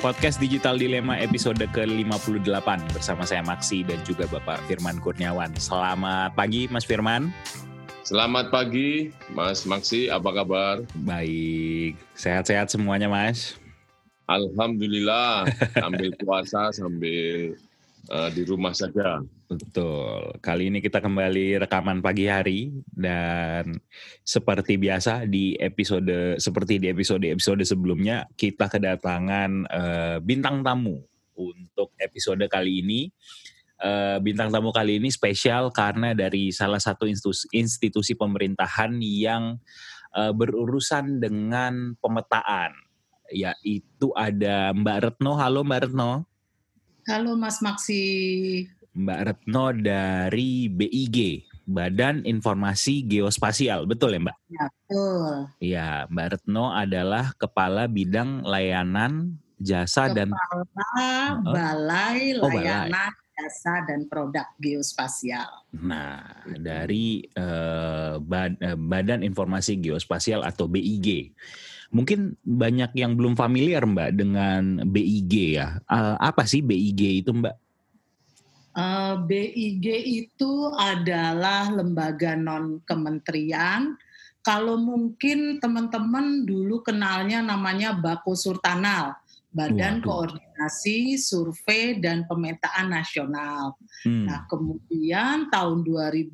Podcast Digital Dilema episode ke-58 bersama saya Maksi dan juga Bapak Firman Kurniawan. Selamat pagi Mas Firman. Selamat pagi Mas Maksi, apa kabar? Baik, sehat-sehat semuanya Mas. Alhamdulillah, sambil puasa sambil uh, di rumah saja. Betul. Kali ini kita kembali rekaman pagi hari dan seperti biasa di episode seperti di episode-episode sebelumnya kita kedatangan uh, bintang tamu untuk episode kali ini. Uh, bintang tamu kali ini spesial karena dari salah satu institusi, institusi pemerintahan yang uh, berurusan dengan pemetaan yaitu ada Mbak Retno. Halo Mbak Retno. Halo Mas Maksi. Mbak Retno dari BIG, Badan Informasi Geospasial, betul ya Mbak? Ya, betul. Iya, Mbak Retno adalah Kepala Bidang Layanan Jasa Kepala dan Balai Oh, Balai. Layanan Jasa dan Produk Geospasial. Nah, dari eh, Bad- eh, Badan Informasi Geospasial atau BIG. Mungkin banyak yang belum familiar Mbak dengan BIG ya. Eh, apa sih BIG itu Mbak? Eh, BIG itu adalah lembaga non kementerian. Kalau mungkin teman-teman dulu kenalnya namanya Bako Surtanal, Badan Waduh. Koordinasi Survei dan Pemetaan Nasional. Hmm. Nah, kemudian tahun 2011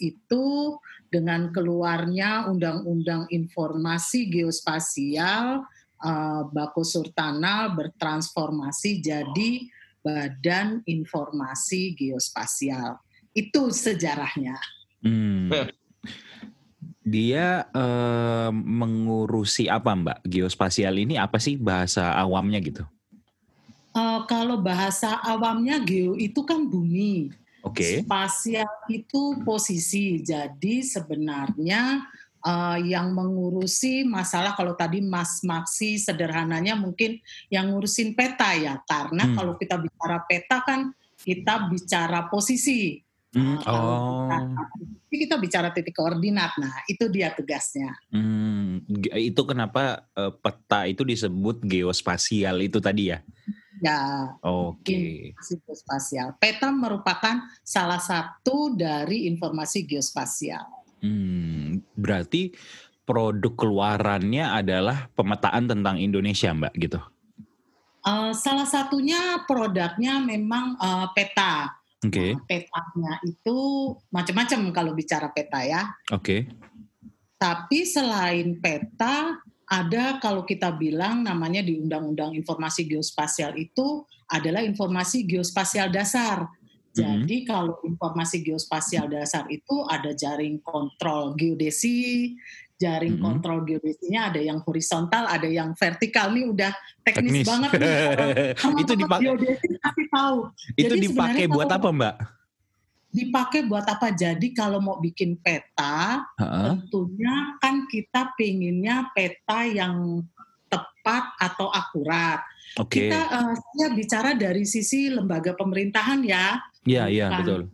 itu dengan keluarnya Undang-Undang Informasi Geospasial, eh, Bako Surtanal bertransformasi jadi Badan Informasi Geospasial. Itu sejarahnya. Hmm. Dia eh, mengurusi apa Mbak? Geospasial ini apa sih bahasa awamnya gitu? Eh, kalau bahasa awamnya geo itu kan bumi. Oke. Spasial itu posisi. Jadi sebenarnya eh, yang mengurusi masalah kalau tadi Mas Maksi sederhananya mungkin yang ngurusin peta ya. Karena Hmm. kalau kita bicara peta kan kita bicara posisi. Hmm, kalau oh. kita, kita bicara titik koordinat. Nah, itu dia tugasnya. Hmm, itu kenapa eh, peta itu disebut geospasial itu tadi ya? Ya, Oke. informasi geospasial. Peta merupakan salah satu dari informasi geospasial. Hmm, berarti produk keluarannya adalah pemetaan tentang Indonesia, Mbak, gitu. Eh, salah satunya produknya memang eh, peta. Oke, Nah, petanya itu macam-macam kalau bicara peta ya. oke. Tapi selain peta, ada kalau kita bilang namanya di Undang-Undang Informasi Geospasial itu adalah informasi geospasial dasar. Jadi kalau informasi geospasial dasar itu ada jaring kontrol geodesi, jaring Mhm. kontrol geodesinya ada yang horizontal, ada yang vertikal. Nih udah teknis, Teknis. banget nih. Kalau itu dipakai geodesi pasti tahu. itu Jadi dipakai buat kalau- apa, Mbak? Dipakai buat apa? Jadi kalau mau bikin peta, Heeh. tentunya kan kita pinginnya peta yang tepat atau akurat. Oke. Kita eh, saya bicara dari sisi lembaga pemerintahan ya, Iya, iya, betul.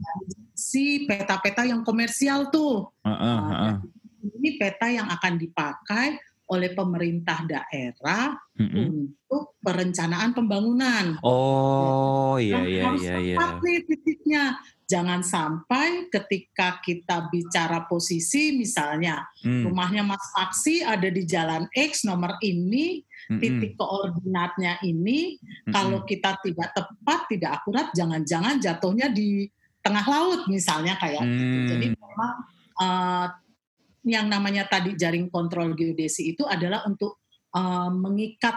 si peta-peta yang komersial tuh. Heeh, Nah, heeh. Ini peta yang akan dipakai oleh pemerintah daerah Mm-mm. untuk perencanaan pembangunan. Oh, iya, Yang iya, harus iya, iya. nih titiknya. Jangan sampai ketika kita bicara posisi misalnya Hmm, rumahnya Mas Aksi ada di jalan X nomor ini, mm-mm, titik koordinatnya ini, mm-mm. kalau kita tidak tepat, tidak akurat, jangan-jangan jatuhnya di tengah laut misalnya kayak gitu. Hmm, Jadi memang eh, yang namanya tadi jaring kontrol geodesi itu adalah untuk eh, mengikat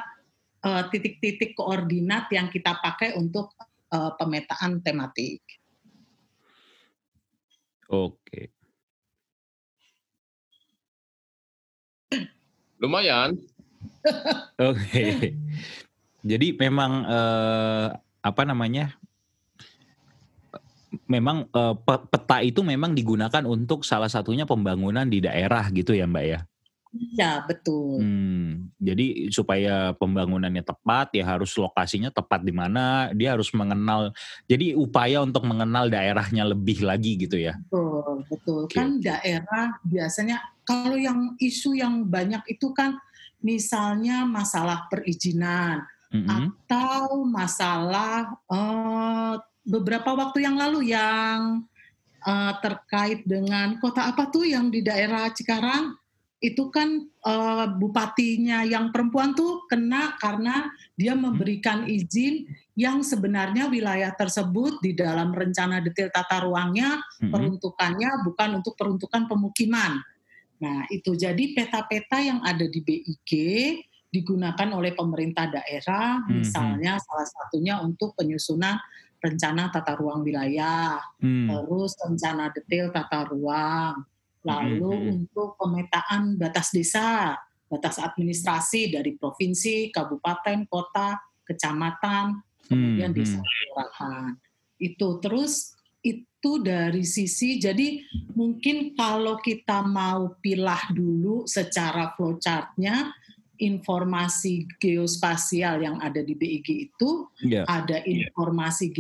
eh, titik-titik koordinat yang kita pakai untuk eh, pemetaan tematik. Oke. Lumayan. Oke. Jadi memang eh, apa namanya? Memang pe- peta itu memang digunakan untuk salah satunya pembangunan di daerah gitu ya, Mbak ya. Ya betul. Hmm, jadi supaya pembangunannya tepat ya harus lokasinya tepat di mana, dia harus mengenal. Jadi upaya untuk mengenal daerahnya lebih lagi gitu ya. Betul, betul. Oke, Kan daerah biasanya kalau yang isu yang banyak itu kan misalnya masalah perizinan, mm-hmm. atau masalah uh, beberapa waktu yang lalu yang uh, terkait dengan kota apa tuh yang di daerah Cikarang itu kan uh, bupatinya yang perempuan tuh kena karena dia memberikan izin yang sebenarnya wilayah tersebut di dalam rencana detail tata ruangnya mm-hmm. peruntukannya bukan untuk peruntukan pemukiman. Nah, itu jadi peta-peta yang ada di BIG digunakan oleh pemerintah daerah, mm-hmm. misalnya salah satunya untuk penyusunan rencana tata ruang wilayah, mm. terus rencana detail tata ruang, lalu mm-hmm. untuk pemetaan batas desa, batas administrasi dari provinsi, kabupaten, kota, kecamatan, kemudian hmm, desa kelurahan. Itu terus itu dari sisi jadi mungkin kalau kita mau pilah dulu secara flowchartnya informasi geospasial yang ada di BIG itu yeah. ada ya. informasi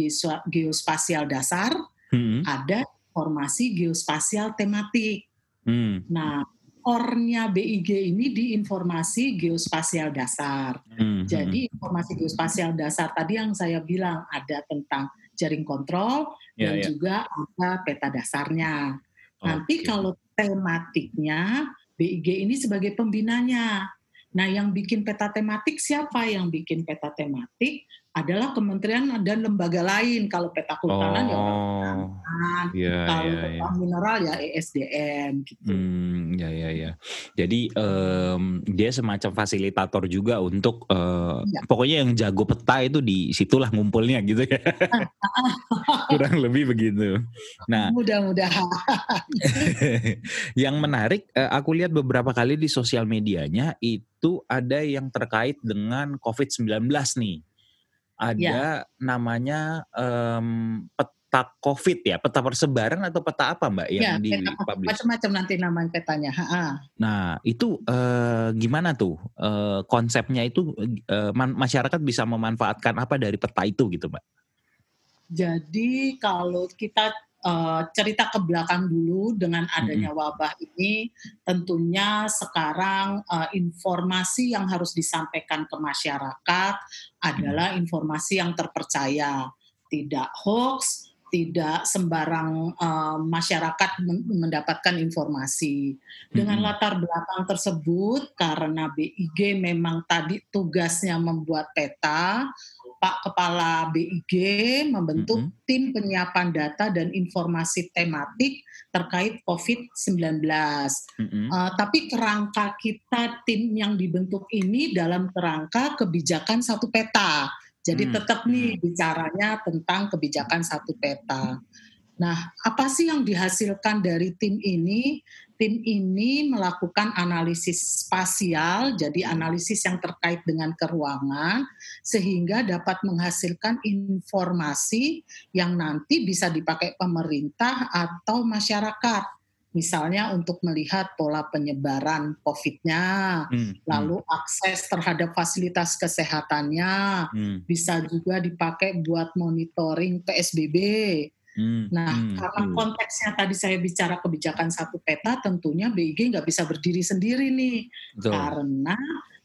geospasial dasar, hmm. ada informasi geospasial tematik. Hmm. Nah, ornya BIG ini di informasi geospasial dasar. Hmm. Jadi informasi geospasial dasar tadi yang saya bilang ada tentang jaring kontrol yeah, dan yeah. juga ada peta dasarnya. Nanti kalau tematiknya BIG ini sebagai pembinanya. Nah, yang bikin peta tematik siapa yang bikin peta tematik? Adalah kementerian dan lembaga lain. Kalau peta kehutanan ya oh, ya orang yeah, kalau yeah, peta yeah. mineral ya ESDM gitu. Hmm, ya ya ya. Jadi um, dia semacam fasilitator juga untuk uh, ya. pokoknya yang jago peta itu di situlah ngumpulnya gitu ya. Kurang lebih begitu. Nah, mudah-mudahan. yang menarik uh, aku lihat beberapa kali di sosial medianya itu ada yang terkait dengan COVID-19 nih ada ya. namanya um, peta COVID ya, peta persebaran atau peta apa Mbak yang ya, di Macam-macam nanti namanya petanya. Ha-ha. Nah itu uh, gimana tuh uh, konsepnya itu uh, masyarakat bisa memanfaatkan apa dari peta itu gitu Mbak? Jadi kalau kita uh, cerita ke belakang dulu dengan adanya wabah ini tentunya sekarang uh, informasi yang harus disampaikan ke masyarakat adalah informasi yang terpercaya. Tidak hoax tidak sembarang uh, masyarakat mendapatkan informasi. Dengan latar belakang tersebut, karena BIG memang tadi tugasnya membuat peta, Pak Kepala BIG membentuk mm -hmm. tim penyiapan data dan informasi tematik terkait COVID-19. Mm -hmm. uh, tapi kerangka kita tim yang dibentuk ini dalam kerangka kebijakan satu peta. Jadi mm -hmm. tetap nih bicaranya tentang kebijakan satu peta. Nah, apa sih yang dihasilkan dari tim ini? tim ini melakukan analisis spasial, jadi analisis yang terkait dengan keruangan, sehingga dapat menghasilkan informasi yang nanti bisa dipakai pemerintah atau masyarakat. Misalnya untuk melihat pola penyebaran COVID-nya, hmm, hmm. lalu akses terhadap fasilitas kesehatannya, hmm. bisa juga dipakai buat monitoring PSBB, Hmm, nah, hmm, karena hmm. konteksnya tadi saya bicara kebijakan satu peta, tentunya BIG nggak bisa berdiri sendiri nih, Betul. karena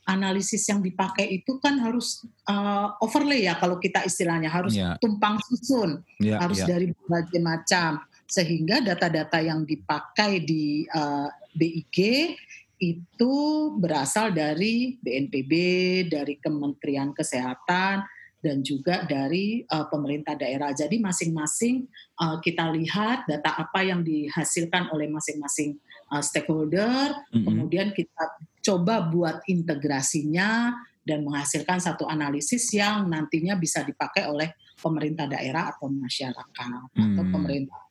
analisis yang dipakai itu kan harus uh, overlay ya kalau kita istilahnya harus yeah. tumpang susun, yeah, harus yeah. dari berbagai macam, sehingga data-data yang dipakai di uh, eh, BIG itu berasal dari BNPB, dari Kementerian Kesehatan, dan juga dari uh, pemerintah daerah. Jadi masing-masing uh, kita lihat data apa yang dihasilkan oleh masing-masing uh, stakeholder, mm-hmm. kemudian kita coba buat integrasinya dan menghasilkan satu analisis yang nantinya bisa dipakai oleh pemerintah daerah atau masyarakat mm. atau pemerintah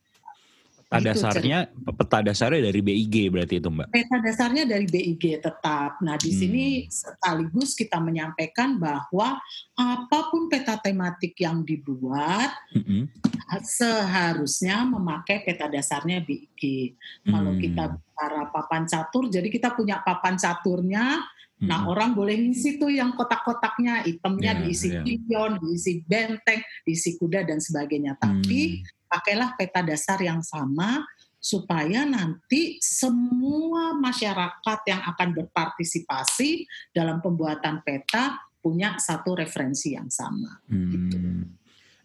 Peta gitu, dasarnya peta dasarnya dari BIG berarti itu Mbak. Peta dasarnya dari BIG tetap. Nah, di hmm. sini sekaligus kita menyampaikan bahwa apa pun peta tematik yang dibuat hmm. seharusnya memakai peta dasarnya BIG. Hmm. Kalau kita bicara papan catur, jadi kita punya papan caturnya Nah, hmm. orang boleh ngisi tuh yang kotak-kotaknya, itemnya yeah, diisi yeah. pion, diisi benteng, diisi kuda dan sebagainya. Tapi hmm pakailah peta dasar yang sama supaya nanti semua masyarakat yang akan berpartisipasi dalam pembuatan peta punya satu referensi yang sama. Gitu. Hmm.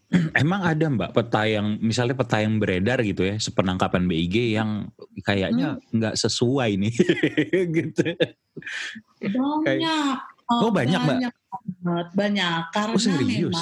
Emang ada Mbak peta yang misalnya peta yang beredar gitu ya, sepenangkapan BIG yang kayaknya Hmm. nggak sesuai nih gitu. Banyak. Oh, banyak, Mbak? banyak banget, banyak. Karena Oh serius?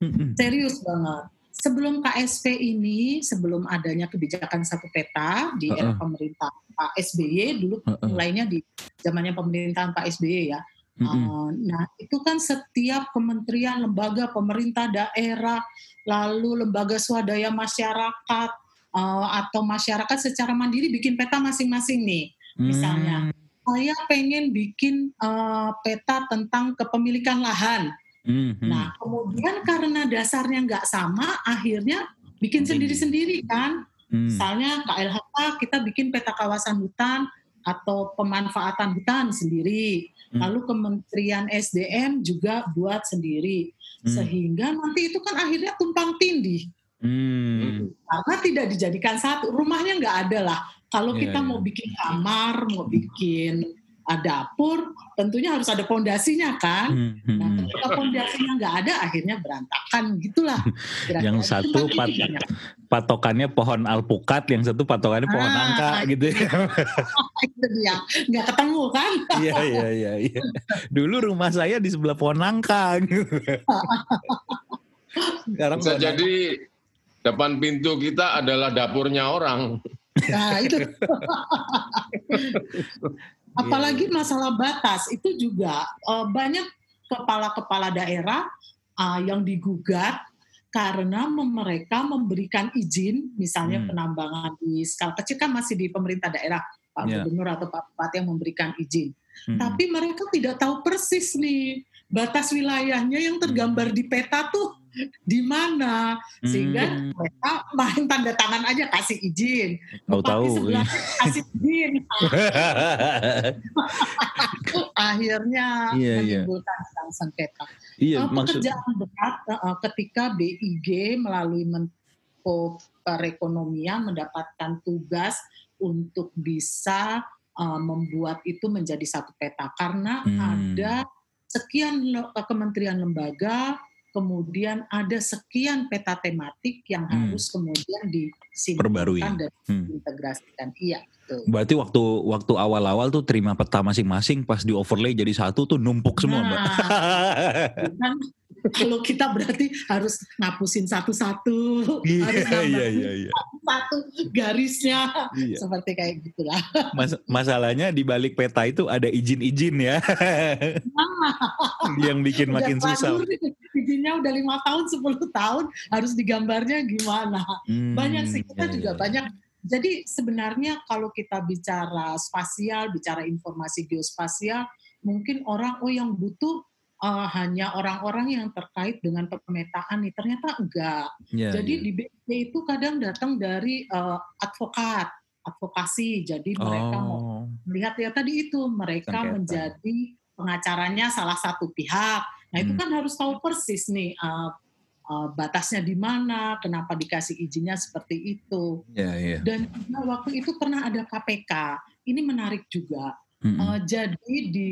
memang serius banget. Sebelum KSP ini, sebelum adanya kebijakan satu peta di era Heeh. pemerintah Pak SBY, dulu Heeh. mulainya di zamannya pemerintahan Pak SBY ya. Mm-mm. Uh, nah, itu kan setiap kementerian, lembaga, pemerintah daerah, lalu lembaga swadaya masyarakat uh, atau masyarakat secara mandiri bikin peta masing-masing nih. Misalnya, Hmm. saya pengen bikin uh, peta tentang kepemilikan lahan. Hmm, hmm. Nah, kemudian karena dasarnya nggak sama, akhirnya bikin sendiri-sendiri kan. Hmm. Misalnya KLHK kita bikin peta kawasan hutan atau pemanfaatan hutan sendiri. Hmm. Lalu Kementerian SDM juga buat sendiri. Hmm. Sehingga nanti itu kan akhirnya tumpang tindih. Hmm. Karena tidak dijadikan satu. Rumahnya nggak ada lah. Kalau Iya, kita iya. mau bikin kamar, mau bikin dapur, tentunya harus ada pondasinya kan. Hmm, hmm, Nah, hmm. ketika pondasinya nggak ada, akhirnya berantakan gitulah. Kira-kira. Yang Itu satu pat- banyak. patokannya pohon alpukat, yang satu patokannya pohon Ah, nangka gitu ya. itu dia nggak ketemu kan? Iya iya iya iya. Dulu rumah saya di sebelah pohon nangka. Sekarang Bisa pohon jadi depan pintu kita adalah dapurnya orang. Nah itu. Apalagi Iya. masalah batas itu juga eh, banyak kepala-kepala daerah eh, yang digugat karena mereka memberikan izin, misalnya Hmm. penambangan di skala kecil kan masih di pemerintah daerah, Pak Ya. Gubernur atau Pak Bupati yang memberikan izin. Hmm. Tapi mereka tidak tahu persis nih batas wilayahnya yang tergambar di peta tuh di mana, sehingga Hmm. mereka main tanda tangan aja kasih izin. Bupati sebelah kasih izin. Akhirnya Iya, iya. menimbulkan sedang sengketa. iya, Eh, maksud pekerjaan berat eh, ketika BIG melalui Menko Perekonomian mendapatkan tugas untuk bisa eh, membuat itu menjadi satu peta karena Hmm. ada sekian le- kementerian lembaga kemudian ada sekian peta tematik yang Hmm. harus kemudian Perbarui. disinkronkan dan Hmm. diintegrasikan. Iya, betul. Berarti waktu waktu awal-awal tuh terima peta masing-masing pas di overlay jadi satu tuh numpuk semua, Mbak. Nah. Kan kalau kita berarti harus ngapusin satu-satu, Iya harus nambahin iya iya. satu garisnya, Iya. seperti kayak gitulah. Mas- masalahnya di balik peta itu ada izin-izin ya. yang bikin makin susah. Nih, Izinnya udah lima tahun, 10 tahun, harus digambarnya gimana? Hmm, banyak sih kita iya, juga iya. banyak. Jadi sebenarnya kalau kita bicara spasial, bicara informasi geospasial, mungkin orang oh yang butuh uh, hanya orang-orang yang terkait dengan pemetaan nih. Ternyata enggak. Iya, Jadi iya. di BP itu kadang datang dari uh, advokat, advokasi. Jadi mereka mau Oh, melihat ya tadi itu mereka Sengketa. menjadi pengacaranya salah satu pihak. Nah itu Hmm. kan harus tahu persis nih uh, uh, batasnya di mana, kenapa dikasih izinnya seperti itu. iya iya. Dan juga waktu itu pernah ada KPK. Ini menarik juga. Mm-mm. Uh, jadi di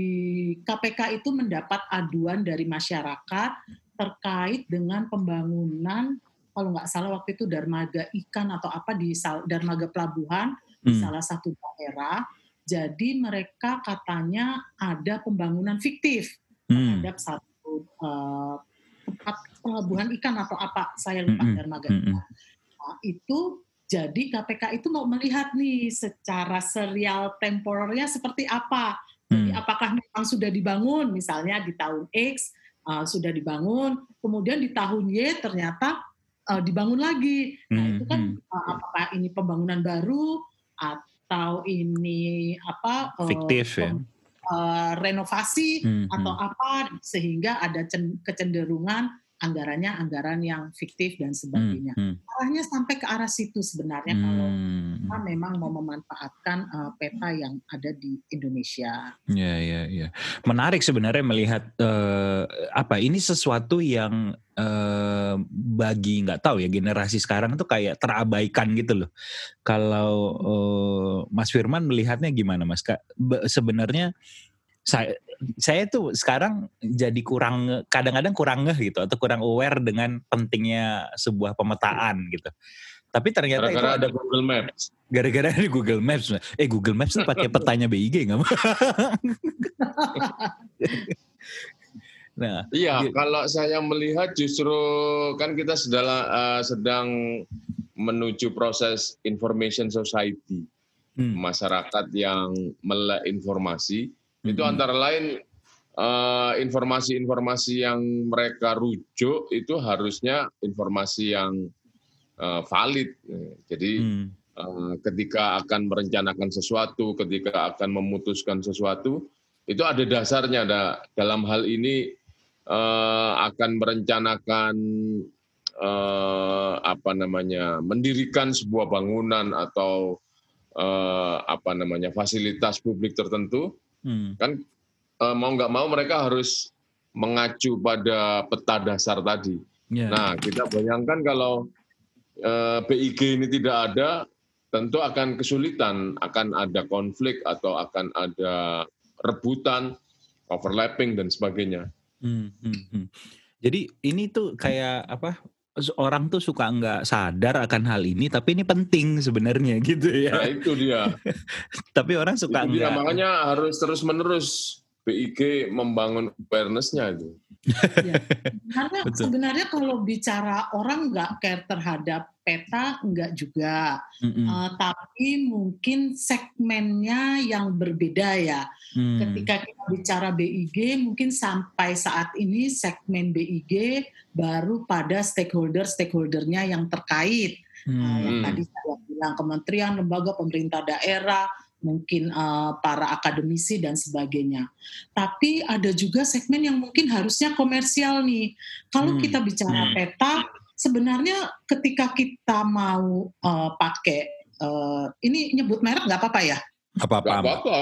KPK itu mendapat aduan dari masyarakat terkait dengan pembangunan kalau nggak salah waktu itu dermaga ikan atau apa di dermaga pelabuhan di Hmm. salah satu daerah. Jadi mereka katanya ada pembangunan fiktif Hmm. terhadap satu eh, tempat pelabuhan ikan atau apa saya lupa Mm-mm. dermaga Mm-mm. ikan. Nah, itu jadi KPK itu mau melihat nih secara serial temporernya seperti apa. Jadi Hmm. apakah memang sudah dibangun misalnya di tahun X uh, sudah dibangun, kemudian di tahun Y ternyata uh, dibangun lagi. Nah Hmm, itu kan hmm. uh, apakah ini pembangunan baru atau ini apa uh, Fiktif ya. Uh, renovasi Hmm, atau hmm. apa sehingga ada cen- kecenderungan anggarannya anggaran yang fiktif dan sebagainya. Hmm, hmm. Arahnya sampai ke arah situ sebenarnya kalau Hmm. kita memang mau memanfaatkan uh, peta yang ada di Indonesia. Ya, ya, ya. Menarik sebenarnya melihat eh, apa ini sesuatu yang eh, bagi nggak tahu ya generasi sekarang tuh kayak terabaikan gitu loh. Kalau eh, Mas Firman melihatnya gimana, Mas? Kak, sebenarnya saya saya tuh sekarang jadi kurang kadang-kadang kurang ngeh gitu atau kurang aware dengan pentingnya sebuah pemetaan gitu. Tapi ternyata Gara-gara itu ada Google Maps. gara-gara ada Google Maps. Eh Google Maps tuh pakai petanya BIG nggak? nah, Iya, kalau saya melihat justru kan kita sedang eh, sedang menuju proses information society, hmm, masyarakat yang melek informasi. Itu hmm, antara lain eh, informasi-informasi yang mereka rujuk itu harusnya informasi yang eh, valid. Jadi hmm, eh, ketika akan merencanakan sesuatu, ketika akan memutuskan sesuatu, itu ada dasarnya. Ada dalam hal ini eh, akan merencanakan eh, apa namanya, mendirikan sebuah bangunan atau eh, apa namanya fasilitas publik tertentu, hmm, kan eh, mau nggak mau mereka harus mengacu pada peta dasar tadi. ya, Nah, kita bayangkan kalau eh, BIG ini tidak ada, tentu akan kesulitan, akan ada konflik atau akan ada rebutan, overlapping dan sebagainya. hmm, hmm, hmm. Jadi ini tuh kayak apa? Orang tuh suka nggak sadar akan hal ini, tapi ini penting sebenarnya gitu Nah, ya. itu dia. tapi orang suka Itu dia makanya harus terus-menerus BIG membangun awareness-nya itu. Karena Betul. sebenarnya kalau bicara orang nggak care terhadap peta, nggak juga. Mm-mm, Eh, tapi mungkin segmennya yang berbeda ya. hmm, Ketika kita bicara BIG, mungkin sampai saat ini segmen BIG baru pada stakeholder-stakeholdernya yang terkait. hmm, Nah, yang tadi saya bilang kementerian, lembaga, pemerintah daerah, mungkin eh, para akademisi dan sebagainya. Tapi ada juga segmen yang mungkin harusnya komersial nih. Kalau Hmm. kita bicara Hmm. peta, sebenarnya ketika kita mau eh, pakai eh, ini nyebut merek nggak apa-apa ya? apa-apa. Gak apa-apa.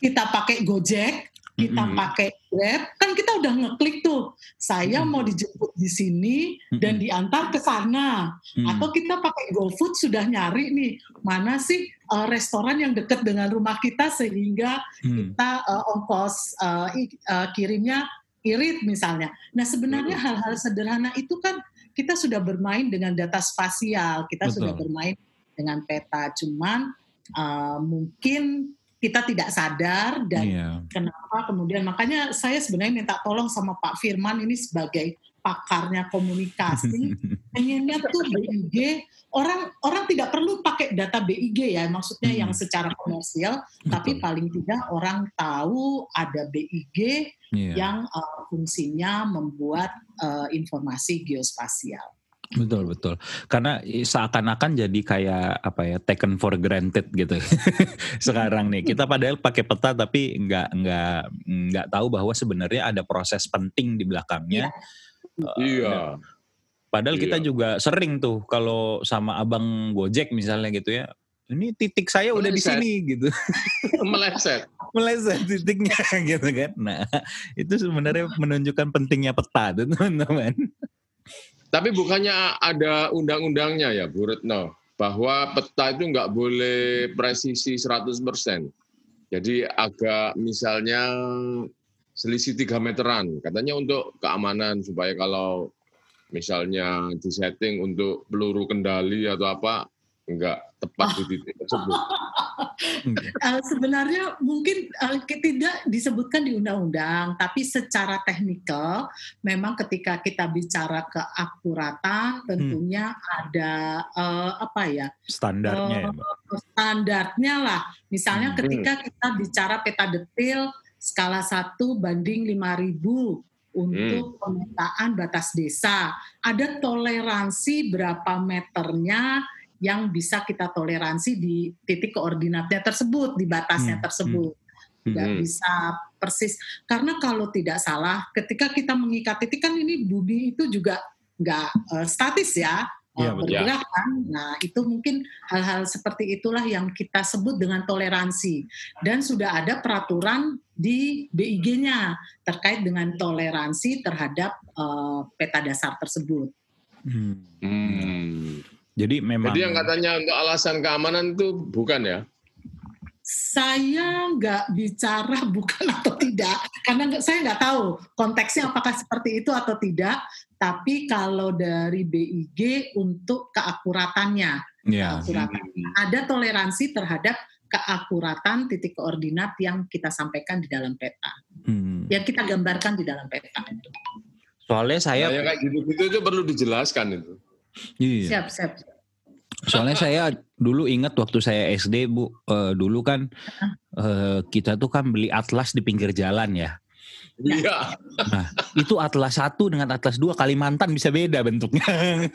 Kita pakai Gojek, kita Mm-mm, pakai Grab, kan kita udah ngeklik tuh. Saya Mm-mm. mau dijemput di sini dan mm-mm, diantar ke sana hmm, atau kita pakai GoFood sudah nyari nih mana sih uh, restoran yang dekat dengan rumah kita sehingga hmm, kita uh, ongkos uh, uh, kirimnya irit misalnya. Nah sebenarnya hal-hal sederhana itu kan kita sudah bermain dengan data spasial, kita Betul. sudah bermain dengan peta, cuman uh, mungkin kita tidak sadar dan iya. kenapa kemudian makanya saya sebenarnya minta tolong sama Pak Firman ini sebagai pakarnya komunikasi pengennya tuh BIG orang orang tidak perlu pakai data BIG ya maksudnya Hmm. yang secara komersial tapi Betul. paling tidak orang tahu ada BIG Iya. yang uh, fungsinya membuat uh, informasi geospasial. Betul betul. Karena seakan-akan jadi kayak apa ya taken for granted gitu. Sekarang nih kita padahal pakai peta tapi nggak nggak nggak tahu bahwa sebenarnya ada proses penting di belakangnya. Eh, Iya. Padahal kita Iya. juga sering tuh kalau sama abang Gojek misalnya gitu ya. Ini titik saya udah di Meleset. sini gitu. Meleset. Meleset titiknya gitu kan. Nah, itu sebenarnya menunjukkan pentingnya peta tuh teman-teman. Tapi bukannya ada undang-undangnya ya, Bu Retno, bahwa peta itu nggak boleh presisi 100%. Jadi agak misalnya selisih 3 meteran. Katanya untuk keamanan supaya kalau misalnya disetting untuk peluru kendali atau apa, nggak tepat di titik tersebut. Uh, sebenarnya mungkin uh, tidak disebutkan di undang-undang, tapi secara teknikal memang ketika kita bicara keakuratan tentunya ada uh, apa ya Standarnya ya, Mbak. standarnya lah. Misalnya Hmm. ketika kita bicara peta detil skala 1 banding 5000 untuk pemetaan batas desa, ada toleransi berapa meternya yang bisa kita toleransi di titik koordinatnya tersebut, di batasnya Hmm, tersebut. Tidak Hmm. bisa persis. Karena kalau tidak salah, ketika kita mengikat titik kan ini bumi itu juga nggak eh, statis ya, eh, Iya, betul. bergerak kan. Nah itu mungkin hal-hal seperti itulah yang kita sebut dengan toleransi. Dan sudah ada peraturan di BIG-nya terkait dengan toleransi terhadap eh, peta dasar tersebut. Hmm. Hmm. Jadi memang Jadi yang katanya untuk alasan keamanan itu bukan ya? Saya nggak bicara bukan atau tidak, karena saya nggak tahu konteksnya apakah seperti itu atau tidak. Tapi kalau dari BIG untuk keakuratannya, Ya. keakuratan. ada toleransi terhadap keakuratan titik koordinat yang kita sampaikan di dalam peta, Hmm. yang kita gambarkan di dalam peta. Soalnya saya Nah, yang kayak gitu-gitu itu perlu dijelaskan itu. iya. Siap, siap. Soalnya saya dulu ingat waktu saya SD bu, eh, dulu kan eh, kita tuh kan beli atlas di pinggir jalan ya. Iya. Nah itu atlas satu dengan atlas dua Kalimantan bisa beda bentuknya.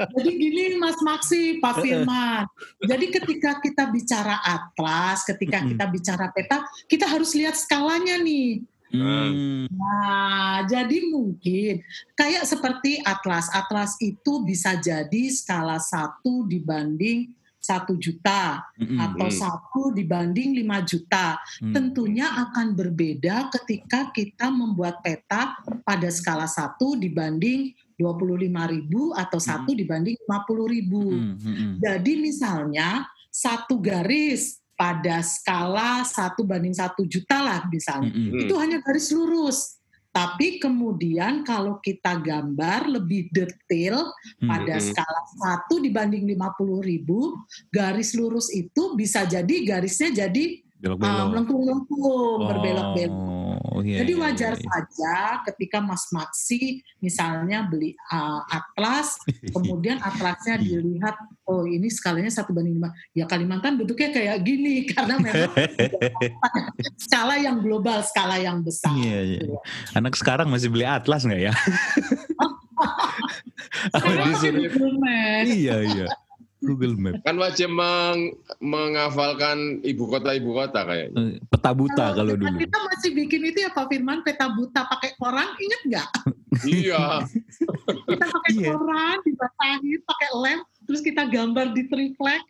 Jadi gini Mas Maksi, Pak Firman. Jadi ketika kita bicara atlas, ketika kita bicara peta, kita harus lihat skalanya nih. Hmm. Nah, jadi mungkin kayak seperti atlas. Atlas itu bisa jadi skala satu dibanding satu juta Mm-mm. atau Hmm. satu dibanding 5 juta. Hmm. Tentunya akan berbeda ketika kita membuat peta pada skala satu dibanding 25 ribu atau satu dibanding 50 ribu. Hmm, hmm, hmm. Jadi misalnya satu garis pada skala satu banding satu juta lah misalnya Hmm, hmm. itu hanya garis lurus. Tapi kemudian kalau kita gambar lebih detail Hmm. pada Hmm. skala 1 dibanding 50 ribu, garis lurus itu bisa jadi garisnya jadi uh, Belok-belok. melengkung-lengkung, berbelok-belok. Oh, iya, Jadi iya, wajar iya. saja ketika Mas Maksi misalnya beli uh, atlas, kemudian atlasnya Iya. dilihat, oh ini skalanya satu banding lima. Ya Kalimantan bentuknya kayak gini karena memang skala yang global, skala yang besar. Iya, iya. Anak sekarang masih beli atlas nggak ya? Sekarang disuruh- iya iya. Google Map. Kan wajib meng- menghafalkan ibu kota ibu kota kayaknya. Eh, Peta buta kalau kita, dulu. Kita masih bikin itu ya Pak Firman, peta buta pakai koran, inget nggak? iya. Kita pakai Iya. koran, dibasahin, pakai lem, terus kita gambar di triplek,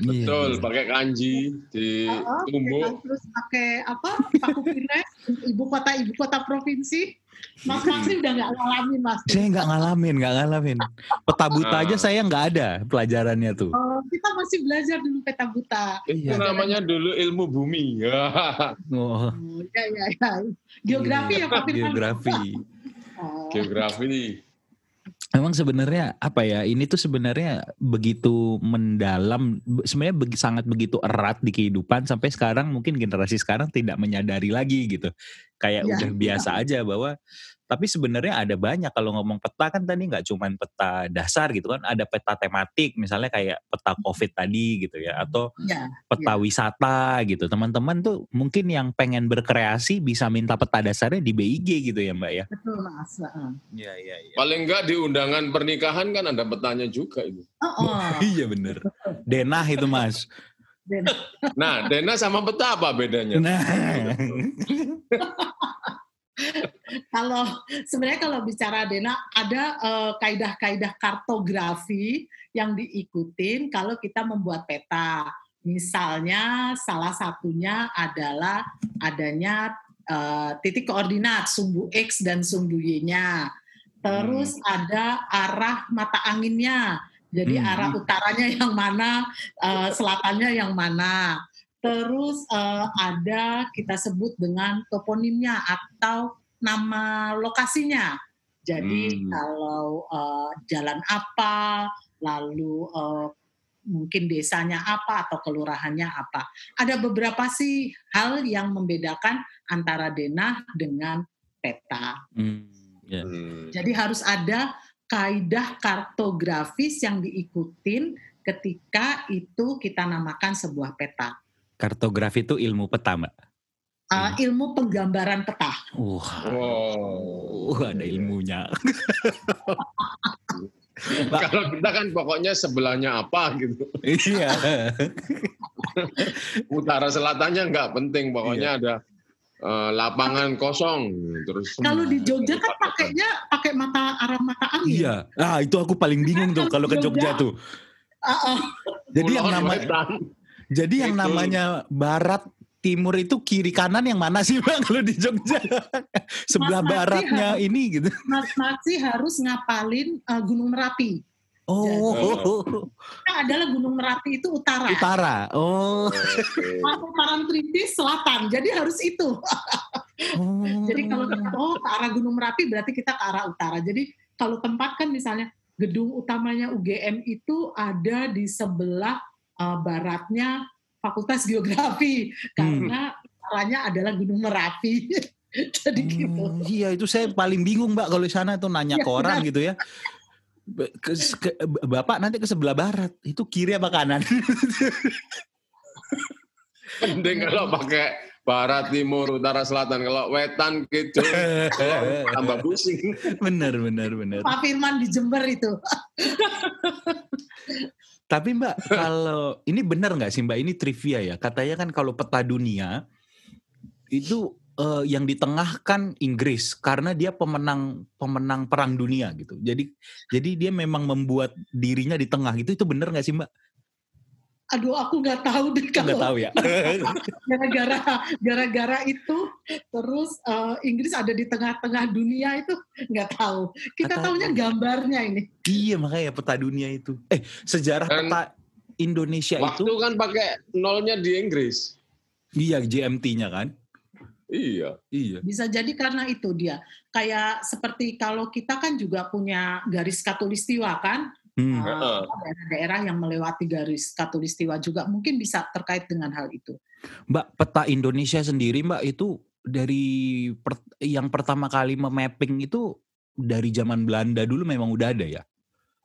Betul, iya. pakai kanji di Oh, tumbuk. terus pakai apa? Paku pires, ibu kota ibu kota provinsi. Mas Maksi udah nggak ngalamin Mas. Saya nggak ngalamin, nggak ngalamin. Peta buta Ah. aja saya nggak ada pelajarannya tuh. Oh, kita masih belajar dulu peta buta. Itu Iya. namanya dulu ilmu bumi. Oh, Oh, ya, ya, ya. Geografi ya Pak Firman. geografi. Oh, Geografi. Memang sebenarnya apa ya? Ini tuh sebenarnya begitu mendalam, be- sebenarnya begi- sangat begitu erat di kehidupan sampai sekarang mungkin generasi sekarang tidak menyadari lagi gitu. Kayak Iya. udah biasa aja bahwa tapi sebenarnya ada banyak kalau ngomong peta kan tadi nggak cuman peta dasar gitu kan, ada peta tematik misalnya kayak peta Covid tadi gitu ya atau ya. peta wisata gitu. Teman-teman tuh mungkin yang pengen berkreasi bisa minta peta dasarnya di BIG gitu ya, Mbak ya. Betul Mas. Heeh. Iya, iya, iya. Paling enggak di undangan pernikahan kan ada petanya juga itu. Oh, oh. Iya bener. Denah itu mas. Dan- Nah, Dena sama peta apa bedanya? Nah. kalau sebenarnya kalau bicara Dena ada eh, kaidah-kaidah kartografi yang diikutin kalau kita membuat peta. Misalnya salah satunya adalah adanya eh, titik koordinat sumbu X dan sumbu Y-nya. Terus ada arah mata anginnya. Jadi Hmm. arah utaranya yang mana, eh, selatannya yang mana. Terus eh, ada kita sebut dengan toponimnya atau nama lokasinya. Jadi Hmm. kalau eh, jalan apa, lalu eh, mungkin desanya apa atau kelurahannya apa. Ada beberapa sih hal yang membedakan antara denah dengan peta. Hmm, ya. Hmm. Jadi harus ada kaidah kartografis yang diikutin ketika itu kita namakan sebuah peta. Kartografi itu ilmu peta mbak. Uh, ilmu penggambaran peta. Wah, Oh. uh, ada ilmunya. Kalau kita kan pokoknya sebelahnya apa gitu. Iya. Utara selatannya nggak penting, Iya. pokoknya ada eh, lapangan kosong terus. Kalau di Jogja kan pakainya pakai mata arah mata angin. Iya. Ah itu aku paling bingung tuh kalau ke Jogja tuh. Uh, uh, Jadi yang Kulon nama, Wetan. Jadi yang namanya barat timur itu kiri kanan yang mana sih bang kalau di Jogja? Sebelah Mas baratnya ini gitu. Mas Maksi harus ngapalin uh, Gunung Merapi. Oh, adalah Gunung Merapi itu utara. Utara. Oh. Masuk Parangtritis selatan. Jadi harus itu. oh. Jadi kalau kita oh ke arah Gunung Merapi berarti kita ke arah utara. Jadi kalau tempat kan misalnya gedung utamanya UGM itu ada di sebelah uh, baratnya Fakultas Geografi hmm. karena utaranya adalah Gunung Merapi. Jadi hmm, gitu. Iya itu saya paling bingung mbak kalau di sana tuh nanya ya, ke orang benar. gitu ya. Ke, ke, bapak nanti ke sebelah barat itu kiri apa kanan? Mending kalau pakai barat, timur, utara, selatan. Kalau wetan gitu tambah pusing. Bener, bener, bener. Pak Firman di Jember itu. Tapi Mbak, kalau ini benar nggak sih Mbak? Ini trivia ya. Katanya kan kalau peta dunia itu uh, yang di tengah kan Inggris karena dia pemenang pemenang perang dunia gitu. Jadi jadi dia memang membuat dirinya di tengah gitu. Itu benar nggak sih Mbak? Aduh, aku nggak tahu deh kalau. Nggak tahu ya. Gara-gara gara-gara itu terus uh, Inggris ada di tengah-tengah dunia itu nggak tahu. Kita Kata, tahunya gambarnya ini. Iya makanya peta dunia itu. Eh sejarah Dan peta Indonesia waktu itu. Waktu kan pakai nolnya di Inggris. Iya GMT-nya kan. Iya. Iya. Bisa jadi karena itu dia. Kayak seperti kalau kita kan juga punya garis katulistiwa kan. Hmm. Uh, daerah-daerah yang melewati garis katulistiwa juga mungkin bisa terkait dengan hal itu. Mbak, peta Indonesia sendiri Mbak itu dari per, yang pertama kali memapping itu dari zaman Belanda dulu memang udah ada ya?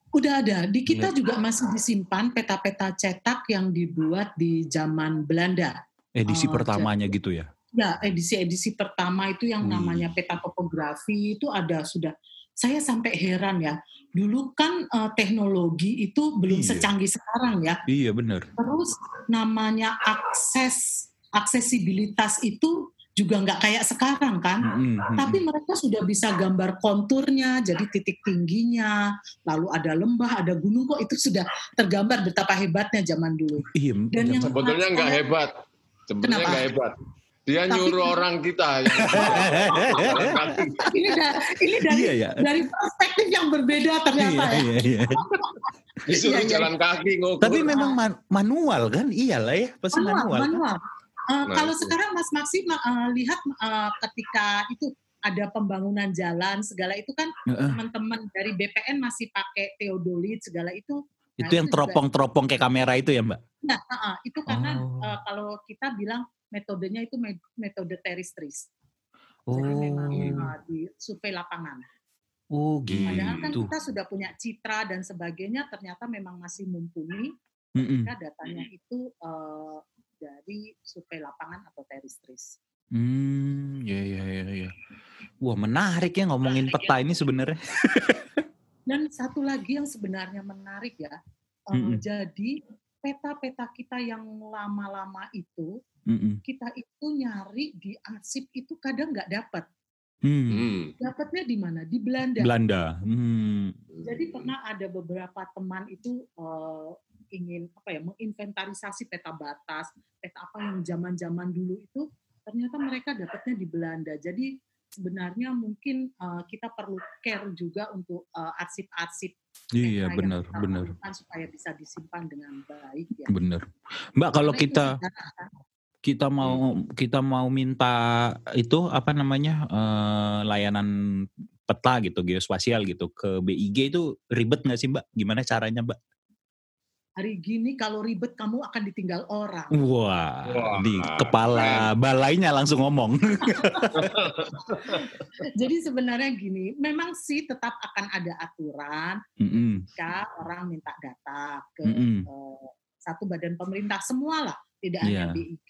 Udah ada. Di kita ya. juga masih disimpan peta-peta cetak yang dibuat di zaman Belanda. Edisi uh, pertamanya jadi, gitu ya? Ya, edisi-edisi pertama itu yang hmm. namanya peta topografi itu ada sudah. Saya sampai heran ya. Dulu kan uh, teknologi itu belum iya. secanggih sekarang ya. Iya benar. Terus namanya akses aksesibilitas itu juga nggak kayak sekarang kan. Mm -hmm. Tapi mereka sudah bisa gambar konturnya, jadi titik tingginya, lalu ada lembah, ada gunung kok itu sudah tergambar betapa hebatnya zaman dulu. Iya. Dan yang sebetulnya nggak hebat. Sebenarnya nggak hebat. Dia Tapi, nyuruh orang kita. Ini, da, ini dari iya, iya. dari perspektif yang berbeda ternyata iya, ya. Iya, iya. Disuruh iya, iya. jalan kaki ngukur. Tapi memang man, manual kan? Iyalah ya, pasti manual. manual. manual. Uh, nah, kalau itu. sekarang Mas Maksi uh, lihat uh, ketika itu ada pembangunan jalan segala itu kan teman-teman uh. dari BPN masih pakai teodolit segala itu itu nah, yang teropong-teropong kayak kamera itu ya Mbak? Nah, uh, uh, itu karena oh. uh, kalau kita bilang metodenya itu metode teristris. Oh. Jadi memang uh, di survei lapangan. Oh gitu. Padahal kan kita sudah punya citra dan sebagainya, ternyata memang masih mumpuni ketika datanya itu uh, dari survei lapangan atau teristris. Hmm, ya ya ya ya. Wah menarik ya ngomongin menarik peta ya. ini sebenarnya. dan satu lagi yang sebenarnya menarik ya, mm -mm. jadi peta-peta kita yang lama-lama itu Mm-mm. kita itu nyari di arsip itu kadang nggak dapat. Hmm. hmm. Dapatnya di mana? Di Belanda. Belanda. Hmm. Jadi pernah ada beberapa teman itu uh, ingin apa ya menginventarisasi peta batas, peta apa yang zaman-zaman dulu itu ternyata mereka dapatnya di Belanda. Jadi sebenarnya mungkin uh, kita perlu care juga untuk uh, arsip-arsip Iya benar benar supaya bisa disimpan dengan baik ya. Benar. Mbak kalau kita kita mau hmm. kita mau minta itu apa namanya uh, layanan peta gitu geospasial gitu ke BIG itu ribet nggak sih mbak? Gimana caranya mbak? Hari gini kalau ribet kamu akan ditinggal orang. Wah, Wah. di kepala balainya langsung ngomong. Jadi sebenarnya gini, memang sih tetap akan ada aturan mm -hmm. jika orang minta data ke mm -hmm. uh, satu badan pemerintah semua lah tidak yeah. hanya BIG.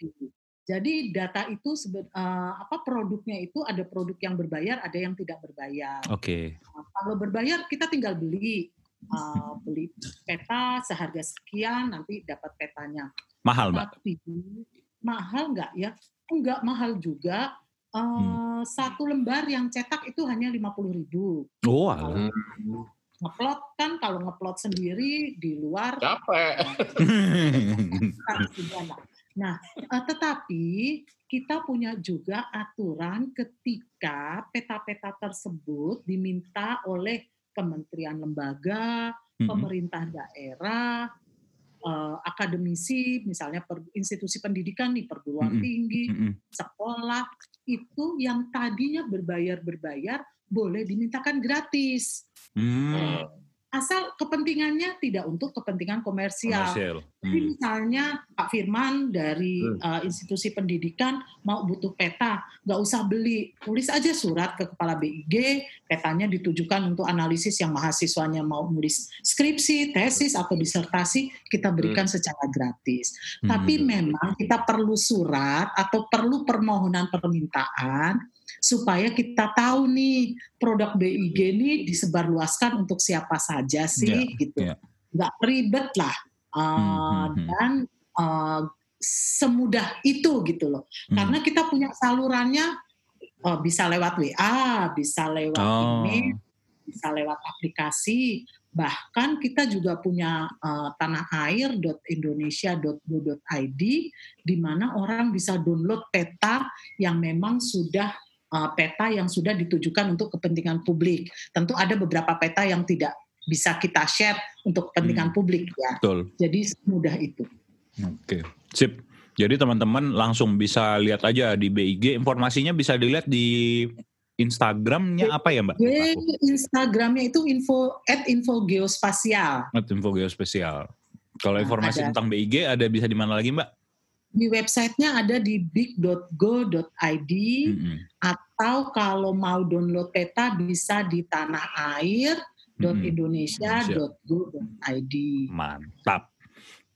Jadi data itu uh, apa produknya itu ada produk yang berbayar, ada yang tidak berbayar. Oke. Okay. Nah, kalau berbayar kita tinggal beli uh, beli peta seharga sekian, nanti dapat petanya. Mahal, Mbak? Tapi mahal nggak ya? Enggak mahal juga. Uh, hmm. Satu lembar yang cetak itu hanya lima puluh ribu. Oh, hmm. Ngeplot kan kalau ngeplot sendiri di luar. Capek. Nah, uh, tetapi kita punya juga aturan ketika peta-peta tersebut diminta oleh kementerian lembaga pemerintah daerah, uh, akademisi, misalnya per, institusi pendidikan nih, perguruan mm-hmm. tinggi, mm-hmm. sekolah, itu yang tadinya berbayar-berbayar boleh dimintakan gratis. Mm asal kepentingannya tidak untuk kepentingan komersial. komersial. Hmm. Jadi misalnya Pak Firman dari hmm. uh, institusi pendidikan mau butuh peta, nggak usah beli, tulis aja surat ke kepala BIG, petanya ditujukan untuk analisis yang mahasiswanya mau nulis skripsi, tesis atau disertasi, kita berikan hmm. secara gratis. Hmm. Tapi memang kita perlu surat atau perlu permohonan permintaan supaya kita tahu nih produk BIG ini disebarluaskan untuk siapa saja sih yeah, gitu yeah. nggak ribet lah uh, hmm, hmm, dan uh, semudah itu gitu loh hmm. karena kita punya salurannya uh, bisa lewat WA bisa lewat oh. email bisa lewat aplikasi bahkan kita juga punya uh, tanahair.indonesia.go.id di mana orang bisa download peta yang memang sudah uh, peta yang sudah ditujukan untuk kepentingan publik. Tentu ada beberapa peta yang tidak bisa kita share untuk kepentingan hmm. publik ya. Betul. Jadi mudah itu. Oke, sip. Jadi teman-teman langsung bisa lihat aja di BIG. Informasinya bisa dilihat di Instagramnya apa ya Mbak? Instagramnya itu info at info geospasial. At info geospasial. Kalau nah, informasi ada. tentang BIG ada bisa di mana lagi Mbak? Di websitenya ada di big.go.id mm-hmm. atau kalau mau download peta bisa di tanah air .indonesia.go.id. Mantap.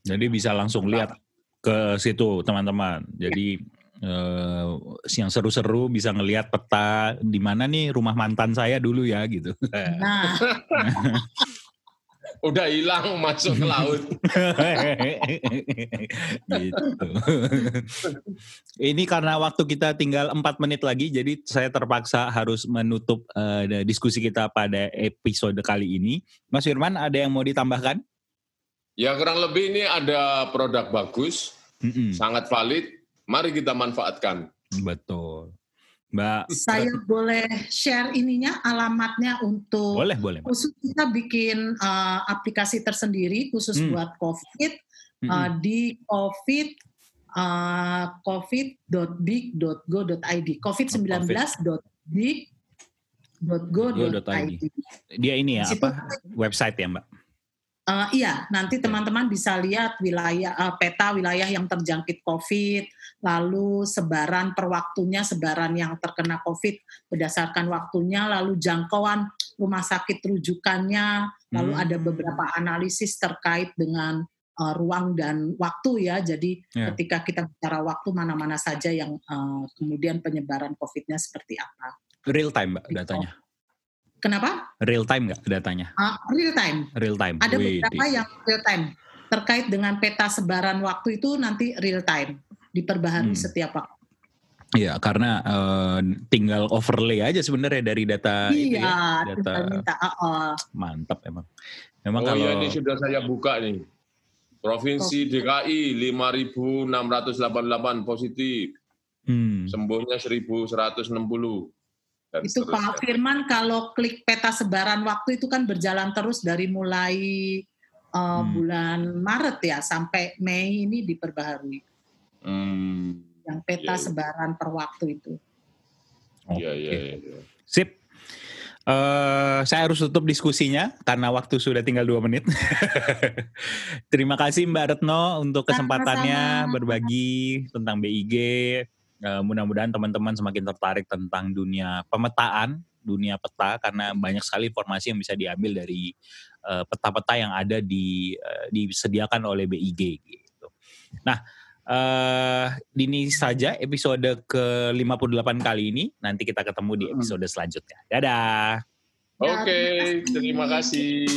Jadi bisa langsung lihat ke situ teman-teman. Jadi uh, yang seru-seru bisa ngelihat peta di mana nih rumah mantan saya dulu ya gitu. Nah. udah hilang masuk ke laut. gitu. Ini karena waktu kita tinggal empat menit lagi, jadi saya terpaksa harus menutup uh, diskusi kita pada episode kali ini. Mas Firman, ada yang mau ditambahkan? Ya kurang lebih ini ada produk bagus, mm -mm. sangat valid. Mari kita manfaatkan. Betul. Mbak. Saya boleh share ininya alamatnya untuk boleh boleh khusus kita bikin uh, aplikasi tersendiri khusus hmm. buat COVID hmm. uh, di COVID uh, covid.big.go.id covid19.big.go.id dia ini ya apa website ya Mbak Uh, iya, nanti teman-teman bisa lihat wilayah uh, peta wilayah yang terjangkit COVID, lalu sebaran per waktunya, sebaran yang terkena COVID berdasarkan waktunya, lalu jangkauan rumah sakit rujukannya, lalu hmm. ada beberapa analisis terkait dengan uh, ruang dan waktu ya. Jadi yeah. ketika kita bicara waktu mana-mana saja yang uh, kemudian penyebaran COVID-nya seperti apa. Real time, Mbak, datanya. Kenapa? Real time nggak datanya? Uh, real time. Real time. Ada Wih, beberapa yang real time. Terkait dengan peta sebaran waktu itu nanti real time. Diperbaharui hmm. setiap waktu. Iya, karena uh, tinggal overlay aja sebenarnya dari data iya, itu ya. Data minta, uh, uh. Mantap emang. Memang oh kalau iya, ini sudah saya buka nih. Provinsi oh. DKI 5.688 positif. Hmm. Sembuhnya 1.160. Dan itu Pak Firman kalau klik peta sebaran waktu itu kan berjalan terus dari mulai uh, hmm. bulan Maret ya sampai Mei ini diperbaharui. Hmm. Yang peta ya, ya. sebaran per waktu itu. Iya iya. Ya. Sip. Uh, saya harus tutup diskusinya karena waktu sudah tinggal dua menit. Terima kasih Mbak Retno untuk kesempatannya Sama-sama. berbagi tentang BIG, uh, mudah-mudahan teman-teman semakin tertarik tentang dunia pemetaan, dunia peta karena banyak sekali informasi yang bisa diambil dari uh, peta-peta yang ada di uh, disediakan oleh BIG gitu. Nah, uh, ini saja episode ke-58 kali ini. Nanti kita ketemu di episode selanjutnya. Dadah. Oke, okay, terima kasih.